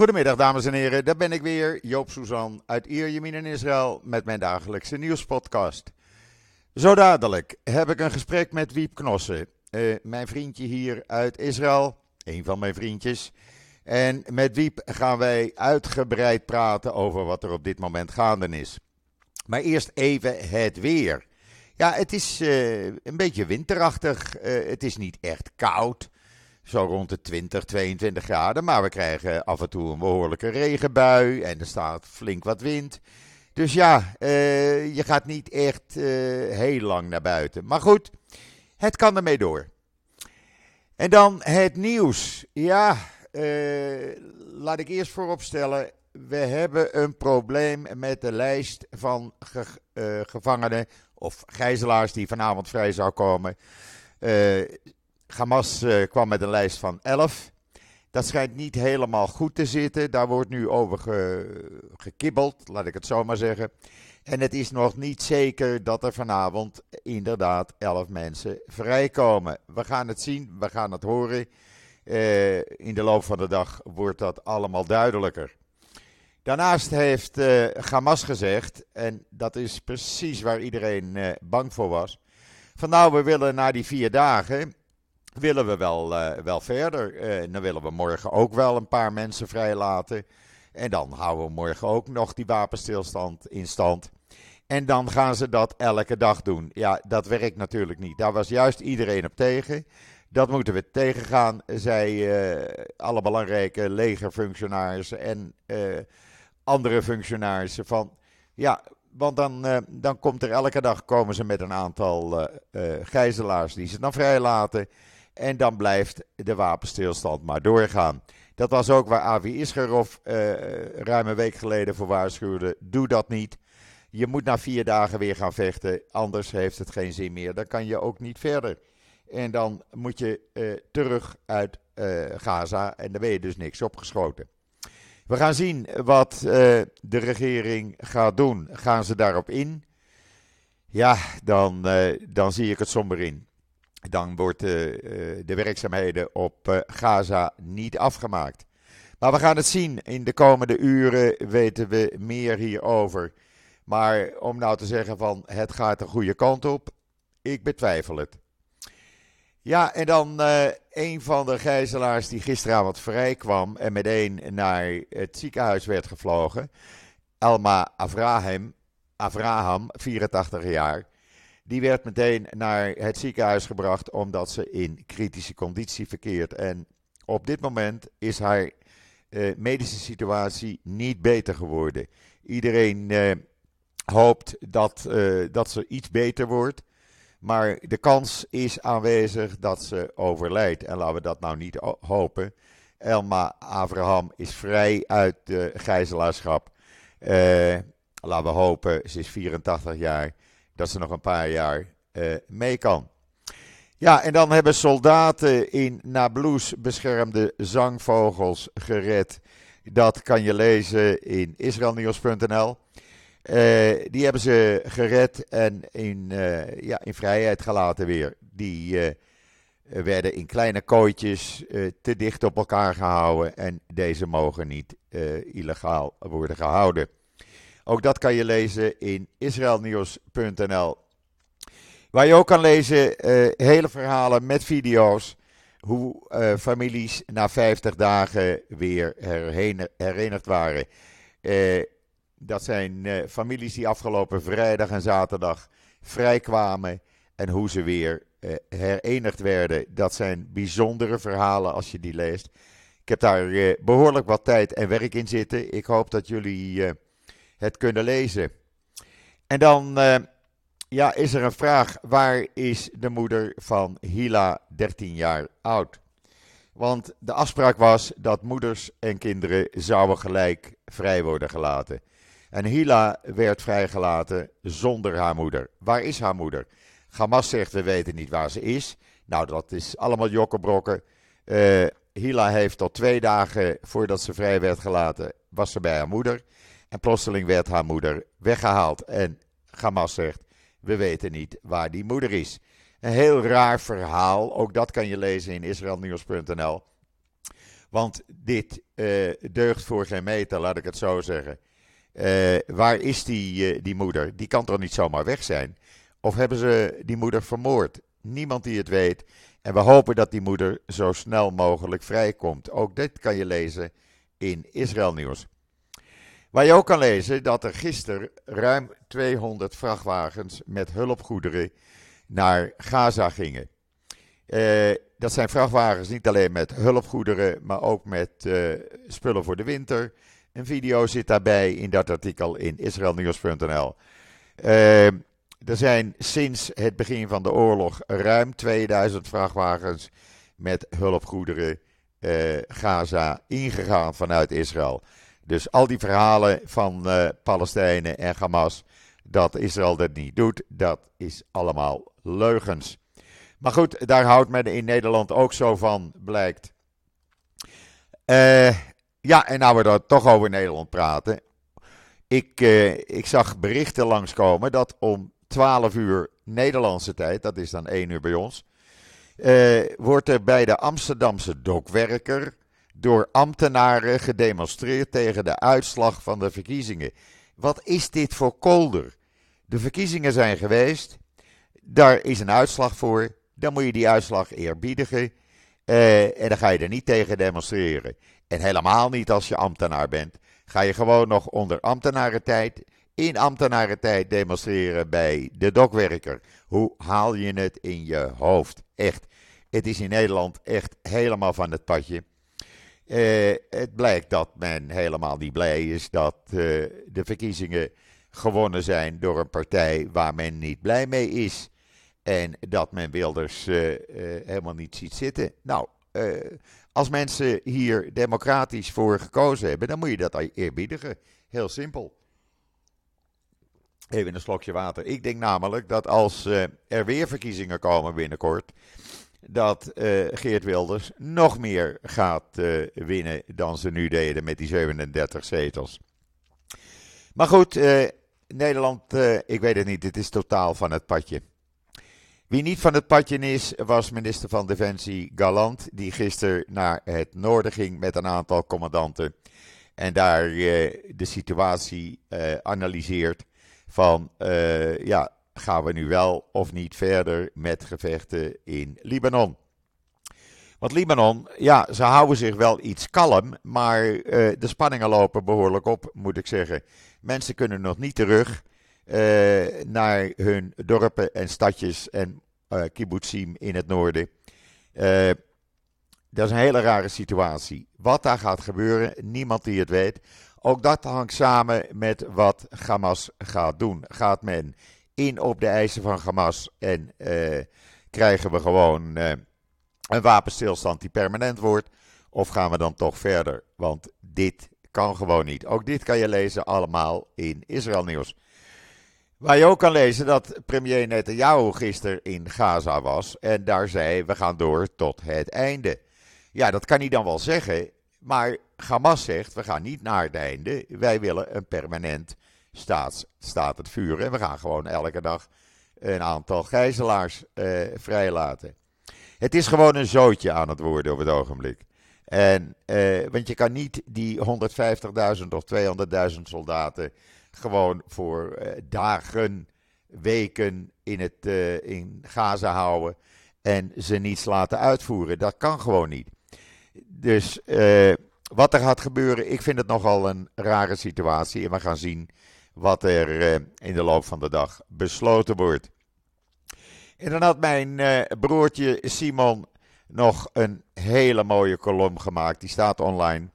Goedemiddag dames en heren, daar ben ik weer, Joop Suzan uit Ierjemien in Israël met mijn dagelijkse nieuwspodcast. Zo dadelijk heb ik een gesprek met Wiep Knossen, uh, mijn vriendje hier uit Israël, een van mijn vriendjes. En met Wiep gaan wij uitgebreid praten over wat er op dit moment gaande is. Maar eerst even het weer. Ja, het is uh, een beetje winterachtig. Uh, het is niet echt koud. Zo rond de 20, 22 graden. Maar we krijgen af en toe een behoorlijke regenbui. En er staat flink wat wind. Dus ja, uh, je gaat niet echt heel lang naar buiten. Maar goed, het kan ermee door. En dan het nieuws. Ja, laat ik eerst vooropstellen we hebben een probleem met de lijst van ge, gevangenen of gijzelaars die vanavond vrij zou komen. Hamas uh, kwam met een lijst van 11. Dat schijnt niet helemaal goed te zitten. Daar wordt nu over ge, gekibbeld, laat ik het zo maar zeggen. En het is nog niet zeker dat er vanavond inderdaad 11 mensen vrijkomen. We gaan het zien, we gaan het horen. Uh, in de loop van de dag wordt dat allemaal duidelijker. Daarnaast heeft uh, Hamas gezegd, en dat is precies waar iedereen bang voor was. Van nou, we willen na die vier dagen, willen we wel, uh, wel verder. dan willen we morgen ook wel een paar mensen vrijlaten. En dan houden we morgen ook nog die wapenstilstand in stand. En dan gaan ze dat elke dag doen. Ja, dat werkt natuurlijk niet. Daar was juist iedereen op tegen. Dat moeten we tegengaan, zei alle belangrijke legerfunctionarissen en andere functionarissen van ja, want dan, dan komt er elke dag komen ze met een aantal uh, gijzelaars die ze dan vrijlaten. En dan blijft de wapenstilstand maar doorgaan. Dat was ook waar Avi Isgerov ruim een week geleden voor waarschuwde. Doe dat niet. Je moet na vier dagen weer gaan vechten. Anders heeft het geen zin meer. Dan kan je ook niet verder. En dan moet je terug uit Gaza. En dan ben je dus niks opgeschoten. We gaan zien wat uh, de regering gaat doen. Gaan ze daarop in? Ja, dan, uh, dan zie ik het somber in. Dan wordt uh, de werkzaamheden op Gaza niet afgemaakt. Maar we gaan het zien. In de komende uren weten we meer hierover. Maar om nou te zeggen van het gaat de goede kant op, ik betwijfel het. Ja, en dan een van de gijzelaars die gisteravond vrij kwam en meteen naar het ziekenhuis werd gevlogen. Elma Avraham, Avraham 84 jaar. Die werd meteen naar het ziekenhuis gebracht omdat ze in kritische conditie verkeert. En op dit moment is haar uh, medische situatie niet beter geworden. Iedereen uh, hoopt dat, dat ze iets beter wordt. Maar de kans is aanwezig dat ze overlijdt. En laten we dat nou niet hopen. Elma Abraham is vrij uit de gijzelaarschap. Laten we hopen, ze is 84 jaar, dat ze nog een paar jaar uh, mee kan. Ja, en dan hebben soldaten in Nablus beschermde zangvogels gered. Dat kan je lezen in israelnieuws.nl. Uh, die hebben ze gered en in, uh, ja, in vrijheid gelaten weer. Die werden in kleine kooitjes te dicht op elkaar gehouden en deze mogen niet illegaal worden gehouden. Ook dat kan je lezen in israelnieuws.nl. Waar je ook kan lezen hele verhalen met video's hoe families na 50 dagen weer herenigd waren. Dat zijn families die afgelopen vrijdag en zaterdag vrijkwamen en hoe ze weer herenigd werden. Dat zijn bijzondere verhalen als je die leest. Ik heb daar behoorlijk wat tijd en werk in zitten. Ik hoop dat jullie het kunnen lezen. En dan ja, is er een vraag: waar is de moeder van Hila, 13 jaar oud? Want de afspraak was dat moeders en kinderen zouden gelijk vrij worden gelaten. En Hila werd vrijgelaten zonder haar moeder. Waar is haar moeder? Hamas zegt we weten niet waar ze is. Nou, dat is allemaal jokkenbrokken. Uh, Hila heeft tot twee dagen voordat ze vrij werd gelaten, was ze bij haar moeder. En plotseling werd haar moeder weggehaald. En Hamas zegt, we weten niet waar die moeder is. Een heel raar verhaal, ook dat kan je lezen in israelnieuws.nl. Want dit deugt voor geen meter, laat ik het zo zeggen. waar is die, die moeder? Die kan toch niet zomaar weg zijn? Of hebben ze die moeder vermoord? Niemand die het weet. En we hopen dat die moeder zo snel mogelijk vrijkomt. Ook dit kan je lezen in Israël Nieuws. Waar je ook kan lezen dat er gisteren ruim 200 vrachtwagens met hulpgoederen naar Gaza gingen. Eh, dat zijn vrachtwagens niet alleen met hulpgoederen, maar ook met uh, spullen voor de winter. Een video zit daarbij in dat artikel in israelnieuws.nl. Uh, er zijn sinds het begin van de oorlog ruim 2000 vrachtwagens met hulpgoederen Gaza ingegaan vanuit Israël. Dus al die verhalen van uh, Palestijnen en Hamas, dat Israël dat niet doet, dat is allemaal leugens. Maar goed, daar houdt men in Nederland ook zo van, blijkt. Uh, ja, en nou we er toch over Nederland praten. Ik, uh, ik zag berichten langskomen dat om 12 uur Nederlandse tijd, dat is dan 1 uur bij ons, wordt er bij de Amsterdamse dokwerker door ambtenaren gedemonstreerd tegen de uitslag van de verkiezingen. Wat is dit voor kolder? De verkiezingen zijn geweest, daar is een uitslag voor, dan moet je die uitslag eerbiedigen uh, en dan ga je er niet tegen demonstreren. En helemaal niet als je ambtenaar bent. Ga je gewoon nog onder ambtenarentijd in ambtenarentijd demonstreren bij de dokwerker. Hoe haal je het in je hoofd? Echt. Het is in Nederland echt helemaal van het padje. Uh, het blijkt dat men helemaal niet blij is dat uh, de verkiezingen gewonnen zijn door een partij waar men niet blij mee is. En dat men Wilders uh, helemaal niet ziet zitten. Nou, als mensen hier democratisch voor gekozen hebben, dan moet je dat eerbiedigen. Heel simpel. Even een slokje water. Ik denk namelijk dat als er weer verkiezingen komen binnenkort, dat uh, Geert Wilders nog meer gaat uh, winnen dan ze nu deden met die 37 zetels. Maar goed, Nederland, ik weet het niet, het is totaal van het padje. Wie niet van het padje is, was minister van Defensie Galant, die gisteren naar het noorden ging met een aantal commandanten en daar de situatie analyseert van ja, gaan we nu wel of niet verder met gevechten in Libanon. Want Libanon, ja, ze houden zich wel iets kalm, maar uh, de spanningen lopen behoorlijk op, moet ik zeggen. Mensen kunnen nog niet terug uh, naar hun dorpen en stadjes en uh, kibbutzim in het noorden. dat is een hele rare situatie. Wat daar gaat gebeuren, niemand die het weet. Ook dat hangt samen met wat Hamas gaat doen. Gaat men in op de eisen van Hamas en uh, krijgen we gewoon uh, een wapenstilstand die permanent wordt? Of gaan we dan toch verder? Want dit kan gewoon niet. Ook dit kan je lezen allemaal in Israël Nieuws. Waar je ook kan lezen dat premier Netanyahu gisteren in Gaza was en daar zei: we gaan door tot het einde. Ja, dat kan hij dan wel zeggen, maar Hamas zegt, we gaan niet naar het einde. Wij willen een permanent staat, staat het vuur. En we gaan gewoon elke dag een aantal gijzelaars uh, vrijlaten. Het is gewoon een zootje aan het worden op het ogenblik. En, uh, want je kan niet die 150.000 of 200.000 soldaten gewoon voor uh, dagen, weken in, het, in Gaza houden en ze niets laten uitvoeren. Dat kan gewoon niet. Dus wat er gaat gebeuren, ik vind het nogal een rare situatie. En we gaan zien wat er uh, in de loop van de dag besloten wordt. En dan had mijn uh, broertje Simon nog een hele mooie kolom gemaakt. Die staat online.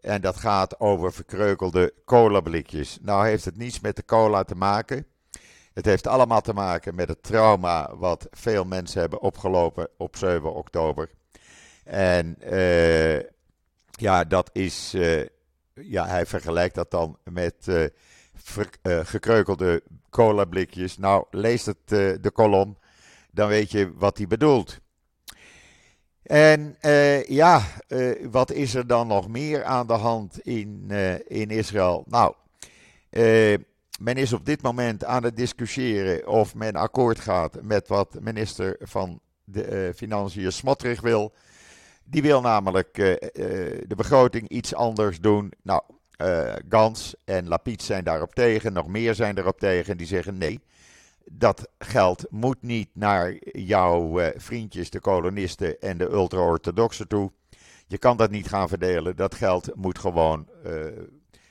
En dat gaat over verkreukelde colablikjes. Nou heeft het niets met de cola te maken. Het heeft allemaal te maken met het trauma wat veel mensen hebben opgelopen op 7 oktober. En uh, ja, dat is. Ja, hij vergelijkt dat dan met uh, gekreukelde colablikjes. Nou, lees het, de kolom, dan weet je wat hij bedoelt. En ja, wat is er dan nog meer aan de hand in, in Israël? Nou, men is op dit moment aan het discussiëren of men akkoord gaat met wat minister van de Financiën Smotrich wil Die wil namelijk de begroting iets anders doen. Nou, Gans en Lapid zijn daarop tegen, nog meer zijn erop tegen. Die zeggen nee, dat geld moet niet naar jouw vriendjes, de kolonisten en de ultra-orthodoxen toe. Je kan dat niet gaan verdelen. Dat geld moet gewoon,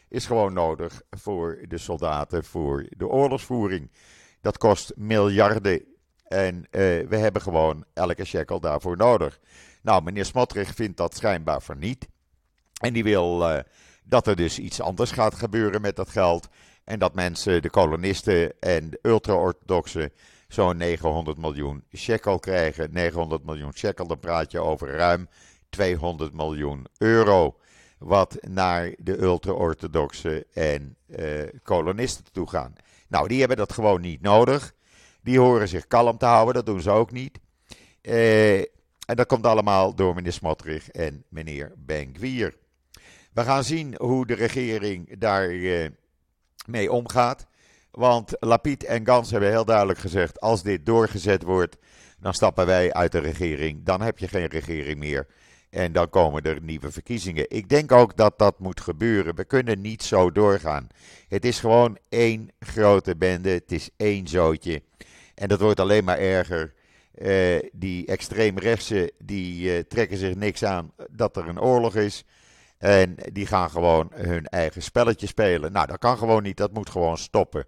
is gewoon nodig voor de soldaten, voor de oorlogsvoering. Dat kost miljarden en we hebben gewoon elke shekel daarvoor nodig. Nou, meneer Smotrich vindt dat schijnbaar van niet. En die wil dat er dus iets anders gaat gebeuren met dat geld. En dat mensen, de kolonisten en de ultra-orthodoxen, zo'n 900 miljoen shekel krijgen. 900 miljoen shekel, dan praat je over ruim 200 miljoen euro. Wat naar de ultra-orthodoxen en uh, kolonisten toe gaan. Nou, die hebben dat gewoon niet nodig. Die horen zich kalm te houden, dat doen ze ook niet. Uh, en dat komt allemaal door meneer Smotrich en meneer Benkwier. We gaan zien hoe de regering daar uh, mee omgaat. Want Lapid en Gans hebben heel duidelijk gezegd: als dit doorgezet wordt, dan stappen wij uit de regering. Dan heb je geen regering meer. En dan komen er nieuwe verkiezingen. Ik denk ook dat dat moet gebeuren. We kunnen niet zo doorgaan. Het is gewoon één grote bende. Het is één zootje. En dat wordt alleen maar erger. Uh, die extreemrechtse die uh, trekken zich niks aan dat er een oorlog is. En die gaan gewoon hun eigen spelletje spelen. Nou, dat kan gewoon niet. Dat moet gewoon stoppen.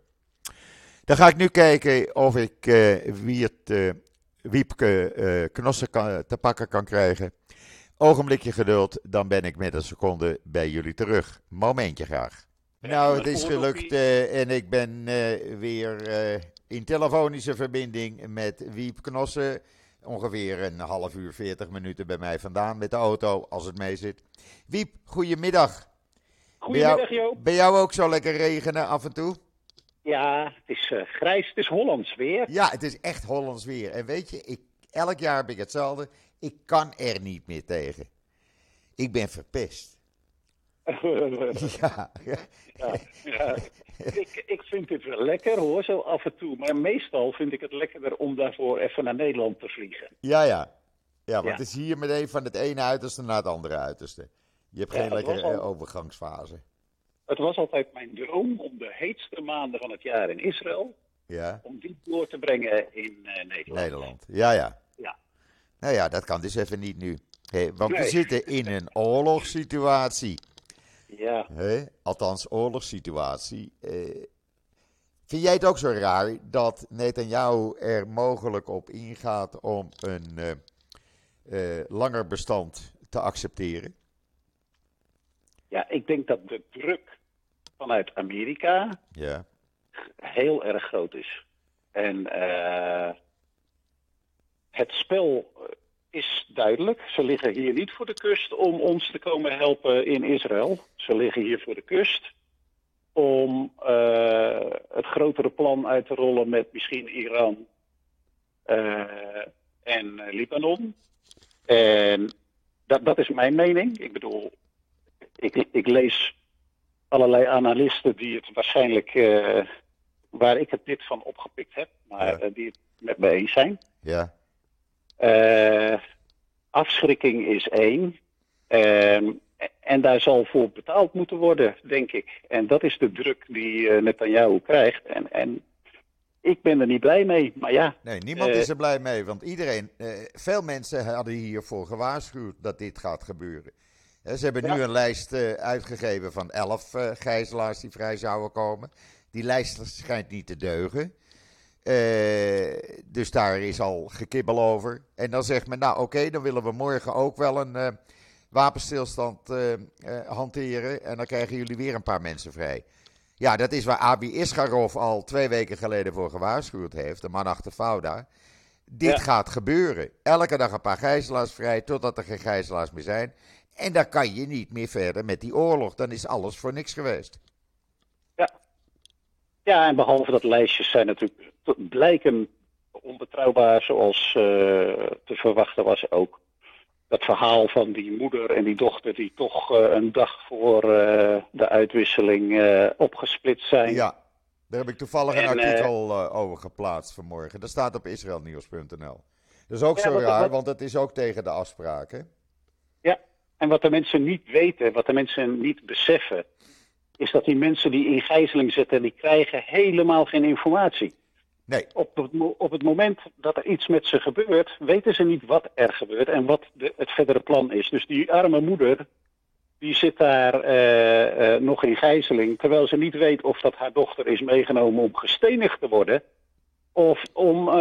Dan ga ik nu kijken of ik uh, wie het, Wiepke Knossen kan, te pakken kan krijgen. Ogenblikje geduld, dan ben ik met een seconde bij jullie terug. Momentje graag. Nou, het is gelukt en ik ben weer in telefonische verbinding met Wiep Knossen. Ongeveer een half uur, 40 minuten bij mij vandaan met de auto, als het mee zit. Wiep, goedemiddag. Goedemiddag, Joop. Ben jou ook zo lekker regenen af en toe? Ja, het is uh, grijs, het is Hollands weer. Ja, het is echt Hollands weer. En weet je, ik, elk jaar heb ik hetzelfde. Ik kan er niet meer tegen. Ik ben verpest. Ja. ja, ja. Ik, ik vind het wel lekker hoor, zo af en toe. Maar meestal vind ik het lekkerder om daarvoor even naar Nederland te vliegen. Ja, ja. Ja, want het is hier meteen van het ene uiterste naar het andere uiterste. Je hebt geen lekkere al... overgangsfase. Het was altijd mijn droom om de heetste maanden van het jaar in Israël... Ja. om die door te brengen in uh, Nederland. Nederland, ja, ja. Ja. Nou ja, dat kan dus even niet nu. Hey, want nee. we zitten in een oorlogssituatie. Ja. Althans, oorlogssituatie. Eh, vind jij het ook zo raar dat Netanyahu er mogelijk op ingaat om een uh, uh, langer bestand te accepteren? Ja, ik denk dat de druk vanuit Amerika ja. heel erg groot is. En het spel is duidelijk. Ze liggen hier niet voor de kust om ons te komen helpen in Israël. Ze liggen hier voor de kust om uh, het grotere plan uit te rollen met misschien Iran uh, en Libanon. En dat, dat is mijn mening. Ik bedoel, ik, ik lees allerlei analisten die het waarschijnlijk, uh, waar ik het dit van opgepikt heb, maar ja. die het met me eens zijn. Ja. Uh, afschrikking is één. Uh, en daar zal voor betaald moeten worden, denk ik. En dat is de druk die uh, Netanyahu krijgt. En, en ik ben er niet blij mee, maar ja. Nee, niemand uh, is er blij mee, want iedereen, veel mensen hadden hiervoor gewaarschuwd dat dit gaat gebeuren. Ze hebben nu een lijst uitgegeven van elf gijzelaars die vrij zouden komen. Die lijst schijnt niet te deugen. Uh, dus daar is al gekibbel over. En dan zegt men, nou oké, okay, dan willen we morgen ook wel een uh, wapenstilstand uh, hanteren. En dan krijgen jullie weer een paar mensen vrij. Ja, dat is waar Abi Isgarov al twee weken geleden voor gewaarschuwd heeft. De man achter Fouda. Dit ja. gaat gebeuren. Elke dag een paar gijzelaars vrij, totdat er geen gijzelaars meer zijn. En dan kan je niet meer verder met die oorlog. Dan is alles voor niks geweest. Ja, ja en behalve dat lijstjes zijn natuurlijk blijken onbetrouwbaar zoals uh, te verwachten was ook. Dat verhaal van die moeder en die dochter die toch uh, een dag voor uh, de uitwisseling opgesplitst zijn. Ja, daar heb ik toevallig en, een artikel over geplaatst vanmorgen. Dat staat op israelnieuws.nl. Dat is ook ja, zo raar, want het is ook tegen de afspraken. En wat de mensen niet weten, wat de mensen niet beseffen, is dat die mensen die in gijzeling zitten, die krijgen helemaal geen informatie. Nee. Op het, op het moment dat er iets met ze gebeurt, weten ze niet wat er gebeurt en wat de, het verdere plan is. Dus die arme moeder, die zit daar uh, uh, nog in gijzeling, terwijl ze niet weet of dat haar dochter is meegenomen om gestenigd te worden of om uh,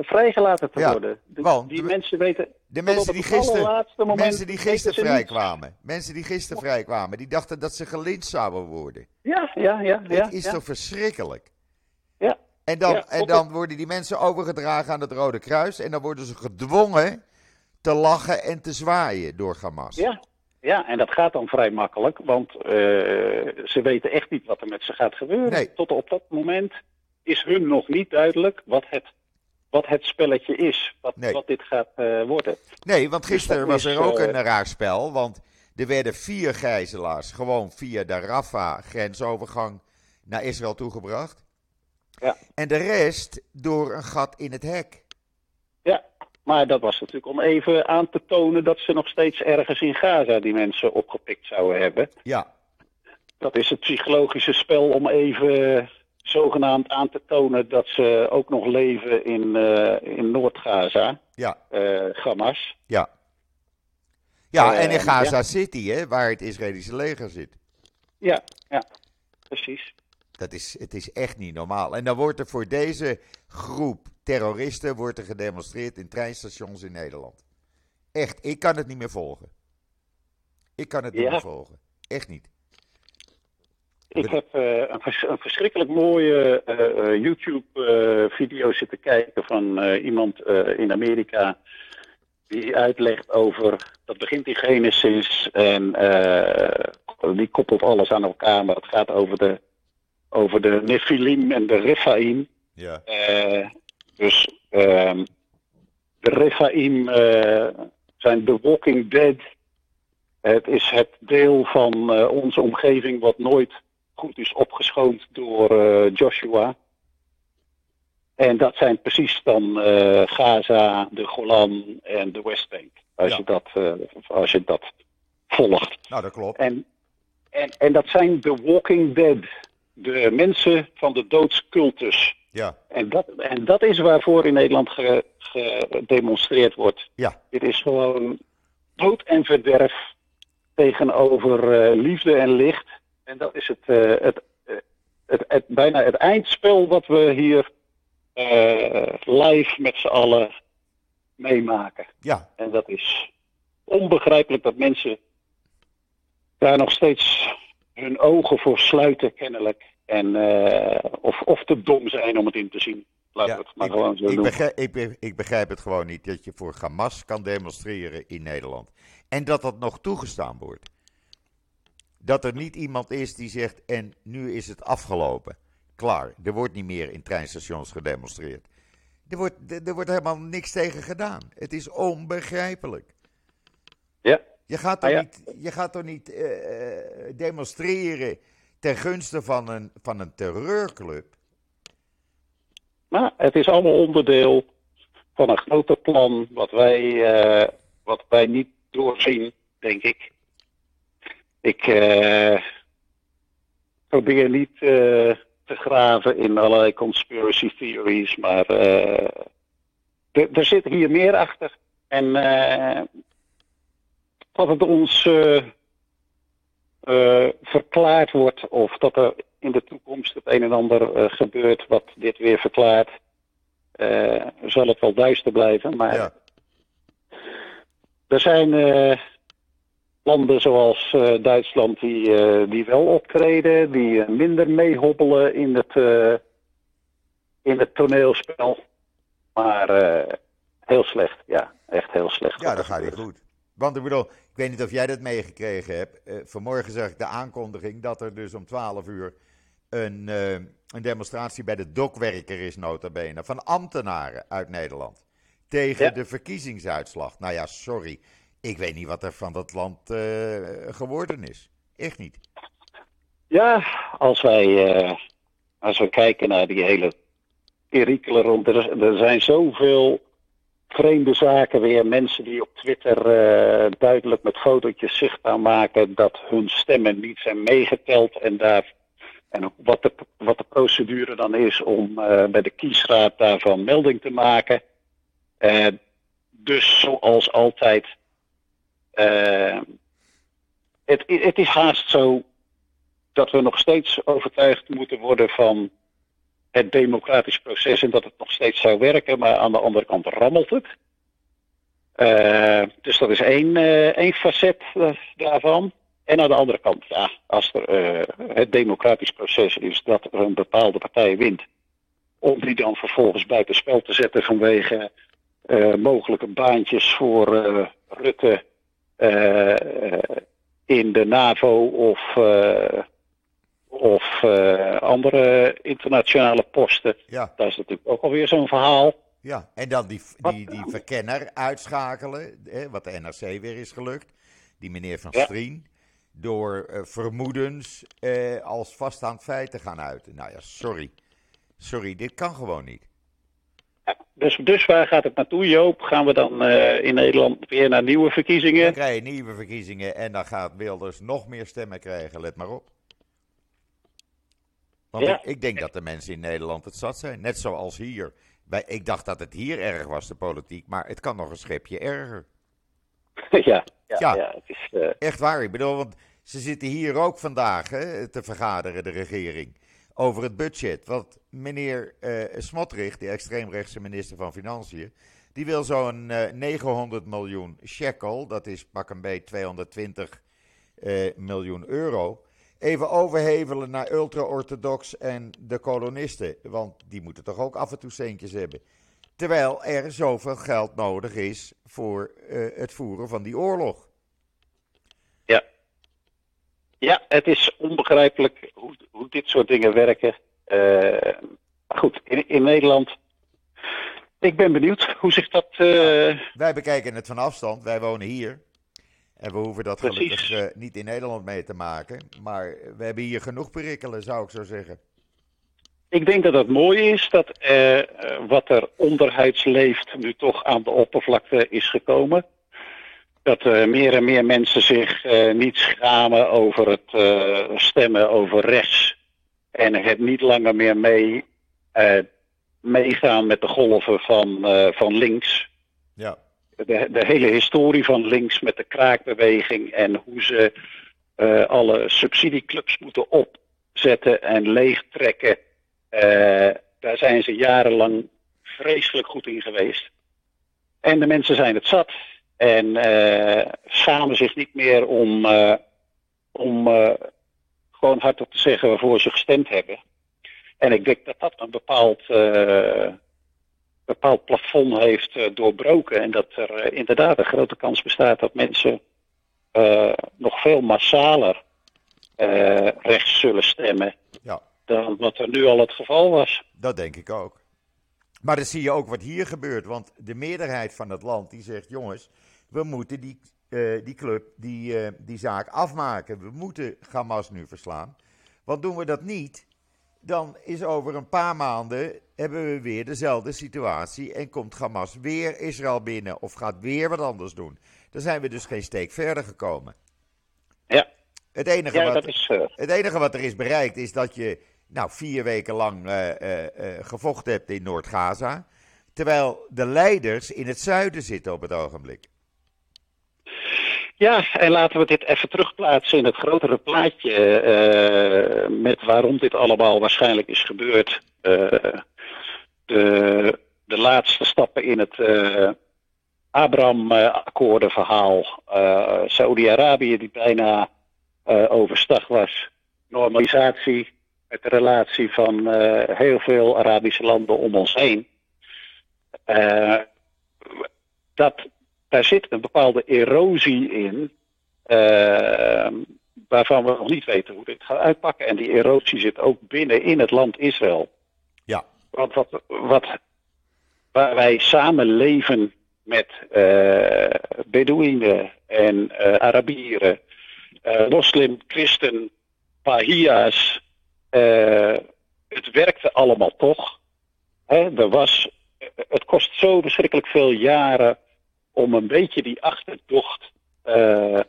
vrijgelaten te ja, worden. De, want, die mensen weten. De mensen die gisteren, mensen die gisteren vrijkwamen. Mensen die gisteren vrijkwamen, die dachten dat ze gelinst zouden worden. Ja, ja, ja. ja Het is ja. toch verschrikkelijk? Ja. En dan, Ja, en dan worden die mensen overgedragen aan het Rode Kruis. En dan worden ze gedwongen te lachen en te zwaaien door Hamas. Ja, ja, en dat gaat dan vrij makkelijk, want uh, ze weten echt niet wat er met ze gaat gebeuren. Nee. Tot op dat moment is hun nog niet duidelijk wat het, wat het spelletje is, wat, Nee. wat dit gaat uh, worden. Nee, want gisteren dat was er ook eh, een raar spel. Want er werden vier gijzelaars gewoon via de Rafah-grensovergang naar Israël toegebracht. Ja. En de rest door een gat in het hek. Ja, maar dat was natuurlijk om even aan te tonen dat ze nog steeds ergens in Gaza die mensen opgepikt zouden hebben. Ja, Dat is het psychologische spel om even zogenaamd aan te tonen dat ze ook nog leven in, eh, in Noord-Gaza, ja, eh Hamas. ja. Ja, Eh, en in Gaza ja. City, hè, waar het Israëlische leger zit. Ja, ja, precies. Dat is, het is echt niet normaal. En dan wordt er voor deze groep terroristen wordt er gedemonstreerd in treinstations in Nederland. Echt, ik kan het niet meer volgen. Ik kan het niet meer volgen. Echt niet. Ik heb eh, een, vers- een verschrikkelijk mooie eh, YouTube-video zitten kijken van eh, iemand eh, in Amerika. Die uitlegt over. Dat begint in Genesis en eh, die koppelt alles aan elkaar. Maar het gaat over de, over de Nephilim en de Rephaim. Ja. Eh, dus ehm, de Rephaim eh, zijn The Walking Dead. Het is het deel van eh, onze omgeving wat nooit goed is opgeschoond door Joshua. En dat zijn precies dan Gaza, de Golan en de Westbank. Als, Ja. je dat, eh, als je dat volgt. Nou, dat klopt. En, en, en dat zijn de Walking Dead. De mensen van de doodscultus. Ja, En dat, en dat is waarvoor in Nederland ge- gedemonstreerd wordt. ja, Dit is gewoon dood en verderf tegenover eh, liefde en licht. En dat is het, eh, het, eh, het, het, bijna het eindspel wat we hier live met z'n allen meemaken. ja. En dat is onbegrijpelijk dat mensen daar nog steeds hun ogen voor sluiten, kennelijk. En, eh, of, of te dom zijn om het in te zien. Laten ja. we het maar ik, gewoon zo ik, doen. begrijp, ik, ik begrijp het gewoon niet dat je voor Hamas kan demonstreren in Nederland. En dat dat nog toegestaan wordt. Dat er niet iemand is die zegt, en nu is het afgelopen. Klaar, er wordt niet meer in treinstations gedemonstreerd. Er wordt, er, er wordt helemaal niks tegen gedaan. Het is onbegrijpelijk. Ja. Je gaat toch Ah, ja. niet, je gaat toch niet demonstreren ten gunste van een, van een terreurclub? Maar het is allemaal onderdeel van een groter plan wat wij, eh, wat wij niet doorzien, denk ik. Ik eh, probeer niet eh, te graven in allerlei conspiracy theories, maar er- er zit hier meer achter. En eh, dat het ons eh, eh, verklaard wordt of dat er in de toekomst het een en ander eh, gebeurt wat dit weer verklaart, zal het wel duister blijven. Maar Ja, er zijn landen zoals Duitsland die, die wel optreden, die minder meehobbelen in het, in het toneelspel. Maar heel slecht, ja, echt heel slecht. ja dat gaat niet goed. Want ik bedoel, ik weet niet of jij dat meegekregen hebt. Eh, vanmorgen zag ik de aankondiging dat er dus om 12 uur een, eh, een demonstratie bij de dokwerker is, nota bene, van ambtenaren uit Nederland. Tegen Ja. de verkiezingsuitslag. Nou ja, sorry. Ik weet niet wat er van dat land eh, geworden is. Echt niet. Ja, als wij, als we kijken naar die hele perikelen rond. Er, er zijn zoveel vreemde zaken weer. Mensen die op Twitter uh, duidelijk met fotootjes zichtbaar maken dat hun stemmen niet zijn meegeteld. En, daar, en wat, de, wat de procedure dan is om uh, bij de kiesraad daarvan melding te maken. Uh, dus zoals altijd. het, het is haast zo dat we nog steeds overtuigd moeten worden van het democratisch proces en dat het nog steeds zou werken, maar aan de andere kant rammelt het. Uh, dus dat is één, uh, één facet uh, daarvan. En aan de andere kant, ja, als er het democratisch proces is dat er een bepaalde partij wint, om die dan vervolgens buitenspel te zetten vanwege mogelijke baantjes voor Rutte in de NAVO of of uh, andere internationale posten. Ja. Dat is natuurlijk ook alweer zo'n verhaal. Ja, en dan die, die, die verkenner uitschakelen, hè, wat de NRC weer is gelukt. Die meneer Van ja. Strien. Door uh, vermoedens uh, als vaststaand feit te gaan uiten. Nou ja, sorry. Sorry, dit kan gewoon niet. Ja, dus, dus waar gaat het naartoe, Joop? Gaan we dan in Nederland weer naar nieuwe verkiezingen? Dan krijg je nieuwe verkiezingen en dan gaat Wilders nog meer stemmen krijgen, let maar op. Want ja. ik, ik, denk dat de mensen in Nederland het zat zijn. Net zoals hier. Bij, ik dacht dat het hier erg was, de politiek. Maar het kan nog een schepje erger. Ja, ja, ja. ja het is, uh... echt waar. Ik bedoel, want ze zitten hier ook vandaag hè, te vergaderen, de regering. Over het budget. Want meneer uh, Smotrich, de extreemrechtse minister van Financiën. Die wil zo'n uh, 900 miljoen shekel. Dat is pak een beetje 220 miljoen euro even overhevelen naar ultra-orthodox en de kolonisten. Want die moeten toch ook af en toe centjes hebben. Terwijl er zoveel geld nodig is voor uh, het voeren van die oorlog. Ja. Ja, het is onbegrijpelijk hoe, hoe dit soort dingen werken. Uh, goed, in, in, Nederland. Ik ben benieuwd hoe zich dat. Uh... Ja, wij bekijken het van afstand. Wij wonen hier. En we hoeven dat Precies. gelukkig uh, niet in Nederland mee te maken. Maar we hebben hier genoeg perikelen, zou ik zo zeggen. Ik denk dat het mooi is dat uh, wat er onderhuids leeft nu toch aan de oppervlakte is gekomen. Dat uh, meer en meer mensen zich niet schamen over het stemmen over rechts. En het niet langer meer mee, meegaan met de golven van, van links. Ja de, de, hele historie van links met de kraakbeweging en hoe ze uh, alle subsidieclubs moeten opzetten en leegtrekken. Uh, daar zijn ze jarenlang vreselijk goed in geweest. En de mensen zijn het zat en uh, schamen zich niet meer om, om gewoon hardop te zeggen waarvoor ze gestemd hebben. En ik denk dat dat een bepaald bepaald plafond heeft uh, doorbroken. En dat er uh, inderdaad een grote kans bestaat dat mensen uh, nog veel massaler rechts zullen stemmen. Ja. Dan wat er nu al het geval was. Dat denk ik ook. Maar dan zie je ook wat hier gebeurt. Want de meerderheid van het land die zegt: jongens, we moeten die, die club, die, die zaak afmaken. We moeten Hamas nu verslaan. Want doen we dat niet, dan is over een paar maanden hebben we weer dezelfde situatie en komt Hamas weer Israël binnen of gaat weer wat anders doen. Dan zijn we dus geen steek verder gekomen. Ja. Het enige, wat, is, uh... het enige wat er is bereikt is dat je nou, vier weken lang uh, uh, gevochten hebt in Noord-Gaza. Terwijl de leiders in het zuiden zitten op het ogenblik. Ja, en laten we dit even terugplaatsen in het grotere plaatje uh, met waarom dit allemaal waarschijnlijk is gebeurd. Uh, de, de laatste stappen in het uh, Abraham-akkoordenverhaal. Saudi-Arabië die bijna overstag was. Normalisatie met de relatie van heel veel Arabische landen om ons heen. dat daar zit een bepaalde erosie in, uh, waarvan we nog niet weten hoe dit gaat uitpakken. En die erosie zit ook binnen in het land Israël. Ja. Want wat, wat, waar wij samen leven met uh, Bedouinen en uh, Arabieren, moslim, christen, Pahia's, het werkte allemaal toch. Hè? Er was het kost zo verschrikkelijk veel jaren om een beetje die achterdocht uh,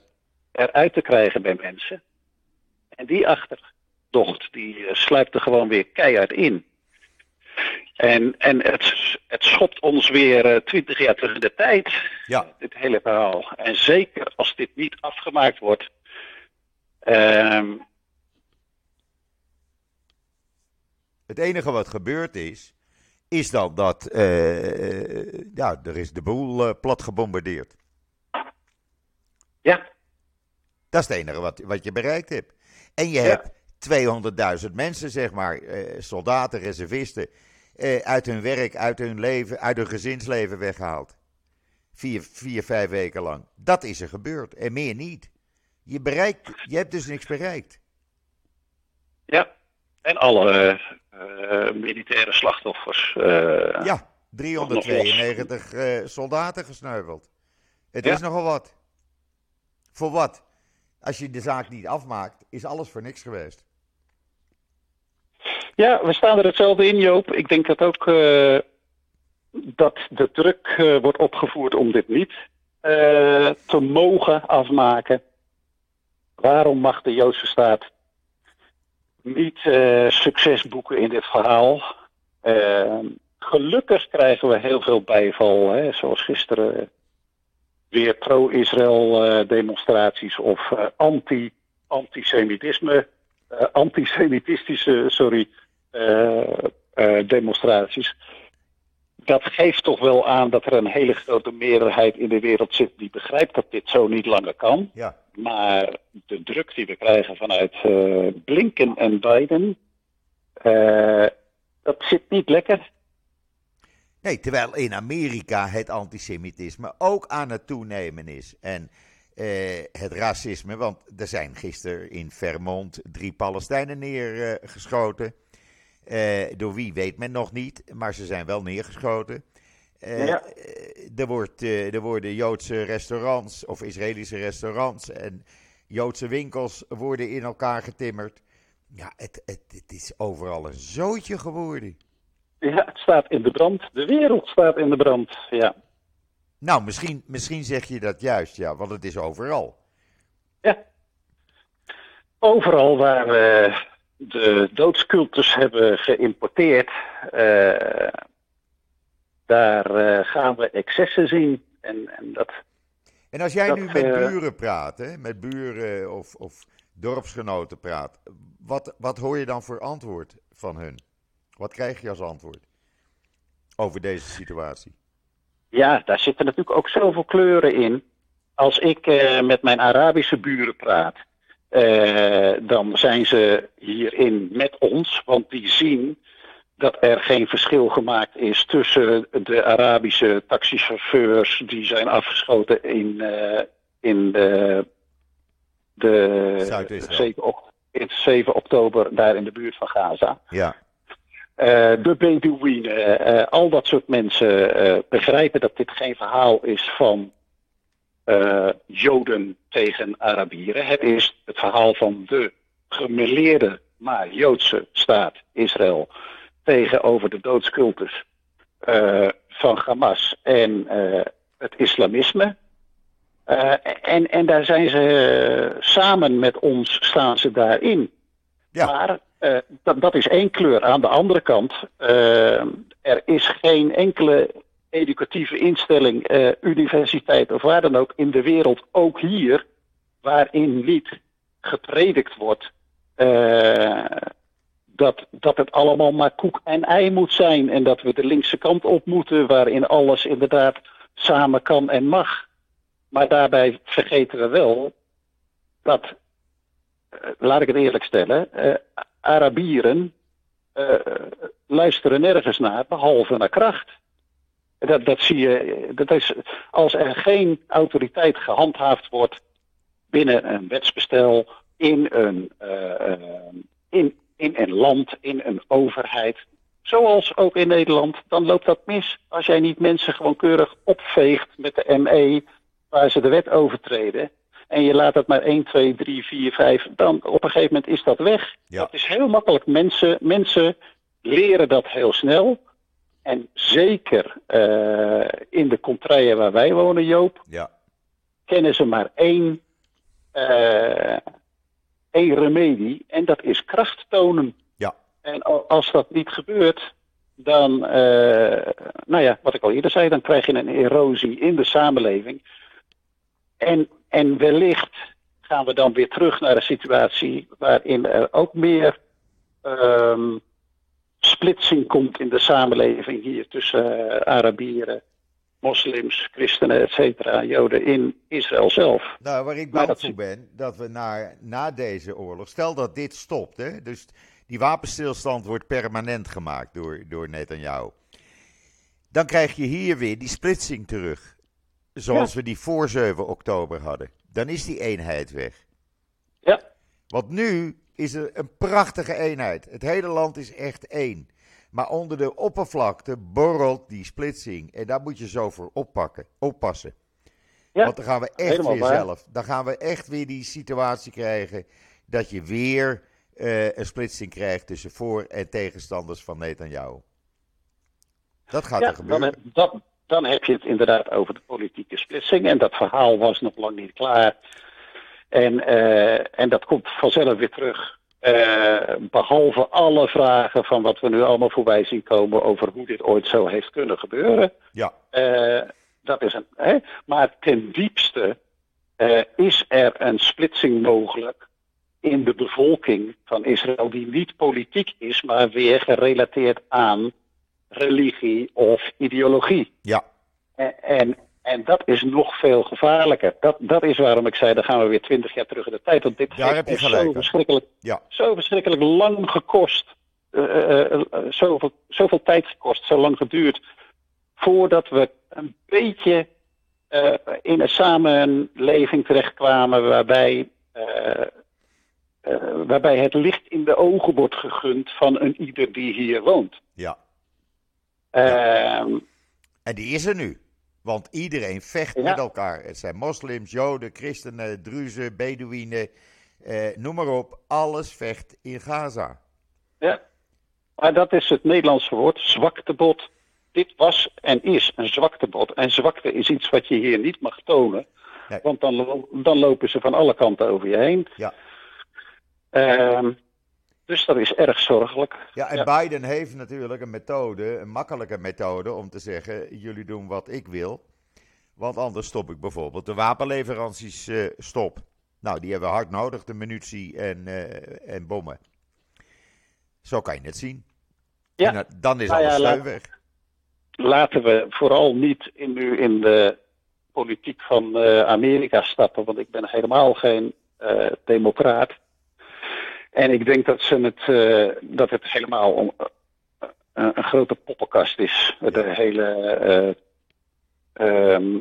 eruit te krijgen bij mensen. En die achterdocht, die uh, sluipt er gewoon weer keihard in. En, en het, het schopt ons weer twintig jaar terug in de tijd, ja. dit hele verhaal. En zeker als dit niet afgemaakt wordt. Uh, het enige wat gebeurd is, is dan dat uh, ja, er is de boel uh, plat gebombardeerd. Ja. Dat is het enige wat, wat je bereikt hebt. En je ja. hebt 200.000 mensen, zeg maar, uh, soldaten, reservisten, uit hun werk, uit hun leven, uit hun gezinsleven weggehaald. Vier, vier, vijf weken lang. Dat is er gebeurd en meer niet. Je, bereikt, je hebt dus niks bereikt. Ja, en alle militaire slachtoffers. Uh, ja, 392 uh, eh, soldaten gesneuveld. Het ja. is nogal wat. Voor wat? Als je de zaak niet afmaakt, is alles voor niks geweest. Ja, we staan er hetzelfde in, Joop. Ik denk dat ook dat de druk wordt opgevoerd om dit niet te mogen afmaken. Waarom mag de Joodse staat niet uh, succes boeken in dit verhaal. Uh, gelukkig krijgen we heel veel bijval, hè, zoals gisteren weer pro-Israël uh, demonstraties of anti, antisemitisme, antisemitistische, sorry, demonstraties. Dat geeft toch wel aan dat er een hele grote meerderheid in de wereld zit die begrijpt dat dit zo niet langer kan. Ja. Maar de druk die we krijgen vanuit uh, Blinken en Biden, uh, dat zit niet lekker. Nee, terwijl in Amerika het antisemitisme ook aan het toenemen is. En uh, het racisme, want er zijn gisteren in Vermont drie Palestijnen neergeschoten. Door wie weet men nog niet, maar ze zijn wel neergeschoten. Uh, ja. er, wordt, er worden Joodse restaurants of Israëlische restaurants en Joodse winkels worden in elkaar getimmerd. Ja, het, het, het is overal een zootje geworden. Ja, het staat in de brand. De wereld staat in de brand, ja. Nou, misschien, misschien zeg je dat juist, ja, want het is overal. Ja. Overal waar we de doodscultus hebben geïmporteerd, uh, daar uh, gaan we excessen zien. En, en, dat, en als jij dat, nu met uh, buren praat, hè, met buren of, of dorpsgenoten praat, wat, wat hoor je dan voor antwoord van hun? Wat krijg je als antwoord over deze situatie? Ja, daar zitten natuurlijk ook zoveel kleuren in. Als ik met mijn Arabische buren praat, dan zijn ze hierin met ons, want die zien dat er geen verschil gemaakt is tussen de Arabische taxichauffeurs die zijn afgeschoten in, uh, in de, de 7, 7, oktober daar in de buurt van Gaza. Ja. Uh, de Bedouinen, al dat soort mensen begrijpen dat dit geen verhaal is van Joden tegen Arabieren. Het is het verhaal van de gemeleerde, maar Joodse staat Israël tegenover de doodscultus uh, van Hamas en uh, het islamisme. En, en daar zijn ze samen met ons staan ze daarin. Ja. Maar dat, dat is één kleur. Aan de andere kant, er is geen enkele educatieve instelling, universiteit of waar dan ook in de wereld, ook hier, waarin niet gepredikt wordt dat, dat het allemaal maar koek en ei moet zijn. En dat we de linkse kant op moeten, waarin alles inderdaad samen kan en mag. Maar daarbij vergeten we wel dat, uh, laat ik het eerlijk stellen, Arabieren luisteren nergens naar, behalve naar kracht. Dat, dat zie je, dat is, als er geen autoriteit gehandhaafd wordt binnen een wetsbestel, in een, in, in een land, in een overheid, zoals ook in Nederland, dan loopt dat mis. Als jij niet mensen gewoon keurig opveegt met de ME, waar ze de wet overtreden, en je laat dat maar 1, 2, 3, 4, 5, dan op een gegeven moment is dat weg. Ja. Dat is heel makkelijk. Mensen, mensen leren dat heel snel. En zeker in de contraien waar wij wonen, Joop, ja. kennen ze maar één, één remedie en dat is kracht tonen. Ja. En als dat niet gebeurt, dan, nou ja, wat ik al eerder zei, dan krijg je een erosie in de samenleving. En, en wellicht gaan we dan weer terug naar een situatie waarin er ook meer um, splitsing komt in de samenleving hier tussen uh, Arabieren, moslims, christenen, et cetera, joden in Israël zelf. Nou, waar ik bang voor ben, dat we naar, na deze oorlog, stel dat dit stopt, hè, dus die wapenstilstand wordt permanent gemaakt door, door Netanyahu. Dan krijg je hier weer die splitsing terug. Zoals ja. we die voor 7 oktober hadden. Dan is die eenheid weg. Ja. Want nu is er een prachtige eenheid. Het hele land is echt één. Maar onder de oppervlakte borrelt die splitsing. En daar moet je zo voor oppakken, oppassen. Ja, Want dan gaan we echt weer waar. zelf. Dan gaan we echt weer die situatie krijgen. Dat je weer uh, een splitsing krijgt tussen voor- en tegenstanders van Netanyahu. Dat gaat ja, er gebeuren. Dan, dat, dan heb je het inderdaad over de politieke splitsing. En dat verhaal was nog lang niet klaar. En, uh, en dat komt vanzelf weer terug. Uh, behalve alle vragen van wat we nu allemaal voorbij zien komen over hoe dit ooit zo heeft kunnen gebeuren. Ja. Uh, dat is een, hè? Maar ten diepste is er een splitsing mogelijk in de bevolking van Israël die niet politiek is, maar weer gerelateerd aan religie of ideologie. Ja. En, en, en, dat is nog veel gevaarlijker. Dat, dat is waarom ik zei, dan gaan we weer twintig jaar terug in de tijd. Want dit Daar heeft zo verschrikkelijk, ja. zo verschrikkelijk lang gekost. Uh, uh, zoveel, zoveel tijd gekost, zo lang geduurd. Voordat we een beetje in een samenleving terechtkwamen waarbij, waarbij het licht in de ogen wordt gegund van een ieder die hier woont. Ja. ja. En die is er nu. Want iedereen vecht Ja. met elkaar. Het zijn moslims, joden, christenen, druzen, beduïnen, eh, noem maar op. Alles vecht in Gaza. Ja, maar dat is het Nederlandse woord, zwaktebod. Dit was en is een zwaktebod. En zwakte is iets wat je hier niet mag tonen. Nee. Want dan, dan lopen ze van alle kanten over je heen. Ja. Ehm, dus dat is erg zorgelijk. Ja, en Ja. Biden heeft natuurlijk een methode, een makkelijke methode om te zeggen: jullie doen wat ik wil. Want anders stop ik bijvoorbeeld de wapenleveranties eh, stop. Nou, die hebben we hard nodig, de munitie en, eh, en bommen. Zo kan je het zien. Ja. En dan- is Nou ja, alles laat- weg. Laten we vooral niet in, nu in de politiek van eh, Amerika stappen. Want ik ben helemaal geen eh, democraat. En ik denk dat, ze het, eh, dat het helemaal om, eh, een, grote poppenkast is. De hele eh, ehm,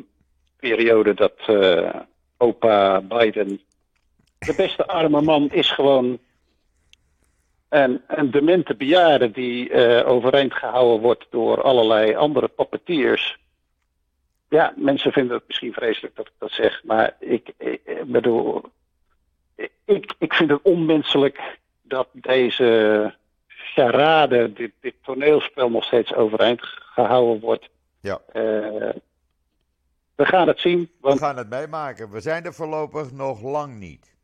periode dat opa Biden. De beste arme man is gewoon een, een demente bejaarde die overeind gehouden wordt door allerlei andere poppetiers. Ja, mensen vinden het misschien vreselijk dat ik dat zeg, maar ik bedoel, ik, ik vind het onmenselijk dat deze charade, dit, dit toneelspel nog steeds overeind gehouden wordt. Ja. Eh, we gaan het zien, We gaan het meemaken. We zijn er voorlopig nog lang niet.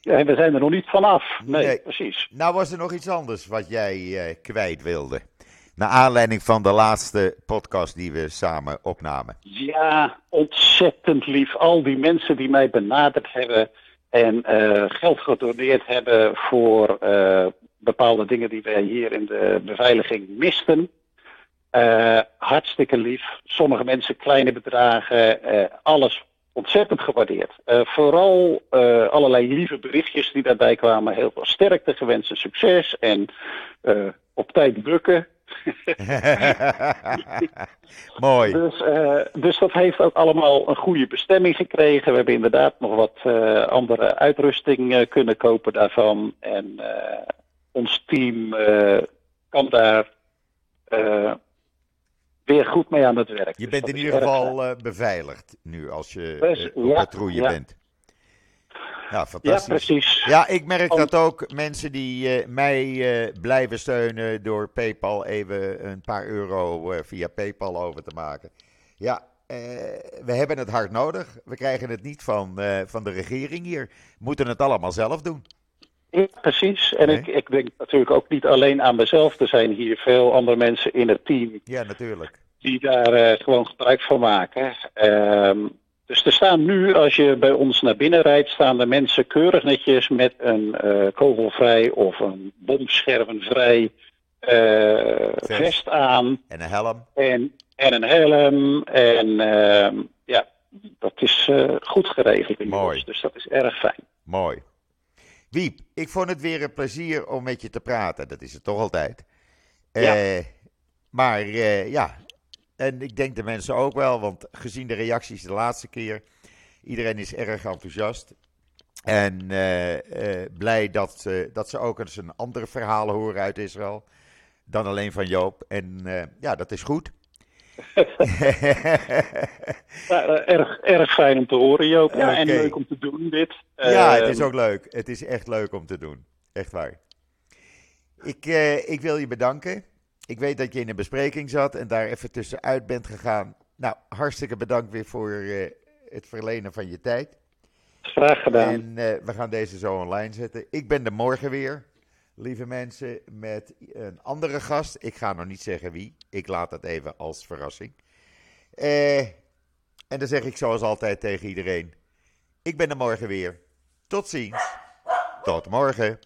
ja, we zijn er nog niet vanaf. Nee, Nee. precies. Nou was er nog iets anders wat jij eh, kwijt wilde. Naar aanleiding van de laatste podcast die we samen opnamen. Ja, ontzettend lief. Al die mensen die mij benaderd hebben en eh, geld gedoneerd hebben voor eh, bepaalde dingen die wij hier in de beveiliging misten. Eh, hartstikke lief. Sommige mensen kleine bedragen, alles ontzettend gewaardeerd. Vooral allerlei lieve berichtjes die daarbij kwamen. Heel veel sterkte gewenst en succes. En op tijd bukken. Mooi. Dus, eh, dus dat heeft ook allemaal een goede bestemming gekregen. We hebben inderdaad nog wat eh, andere uitrusting eh, kunnen kopen daarvan. En ons team kan daar weer goed mee aan het werk. Je Dus bent in ieder geval beveiligd nu als je Dus, op ja, patrouille ja. bent. Ja, Ja, fantastisch. precies. Ja, ik merk Om- dat ook mensen die eh, mij eh, blijven steunen door PayPal even een paar euro eh, via PayPal over te maken. Ja, we hebben het hard nodig. We krijgen het niet van, van de regering hier. We moeten het allemaal zelf doen. Ja, precies. En Nee. ik, ik denk natuurlijk ook niet alleen aan mezelf. Er zijn hier veel andere mensen in het team Ja, natuurlijk. die daar gewoon gebruik van maken. Ehm, dus er staan nu, als je bij ons naar binnen rijdt, staan de mensen keurig netjes met een eh, kogelvrij of een bomschervenvrij eh, Vest. aan En een helm. en, en een helm. En ehm, ja, dat is eh, goed geregeld in Mooi. ons. Dus dat is erg fijn. Mooi. Wiep, ik vond het weer een plezier om met je te praten. Dat is het toch altijd. Ja. Maar ja, en ik denk de mensen ook wel, want gezien de reacties de laatste keer, iedereen is erg enthousiast. En eh, eh, blij dat, dat ze ook eens een andere verhalen horen uit Israël dan alleen van Joop. En eh, ja, dat is goed. Ja, erg, erg fijn om te horen, Joop. Ja, en leuk om te doen, dit. Ja, het Ehm, is ook leuk. Het is echt leuk om te doen. Echt waar. Ik, ik wil je bedanken. Ik weet dat je in een bespreking zat en daar even tussenuit bent gegaan. Nou, hartstikke bedankt weer voor eh, het verlenen van je tijd. Graag gedaan. En eh, we gaan deze zo online zetten. Ik ben er morgen weer, lieve mensen, met een andere gast. Ik ga nog niet zeggen wie. Ik laat dat even als verrassing. Eh, en dan zeg ik zoals altijd tegen iedereen: Ik ben er morgen weer. Tot ziens. Tot morgen.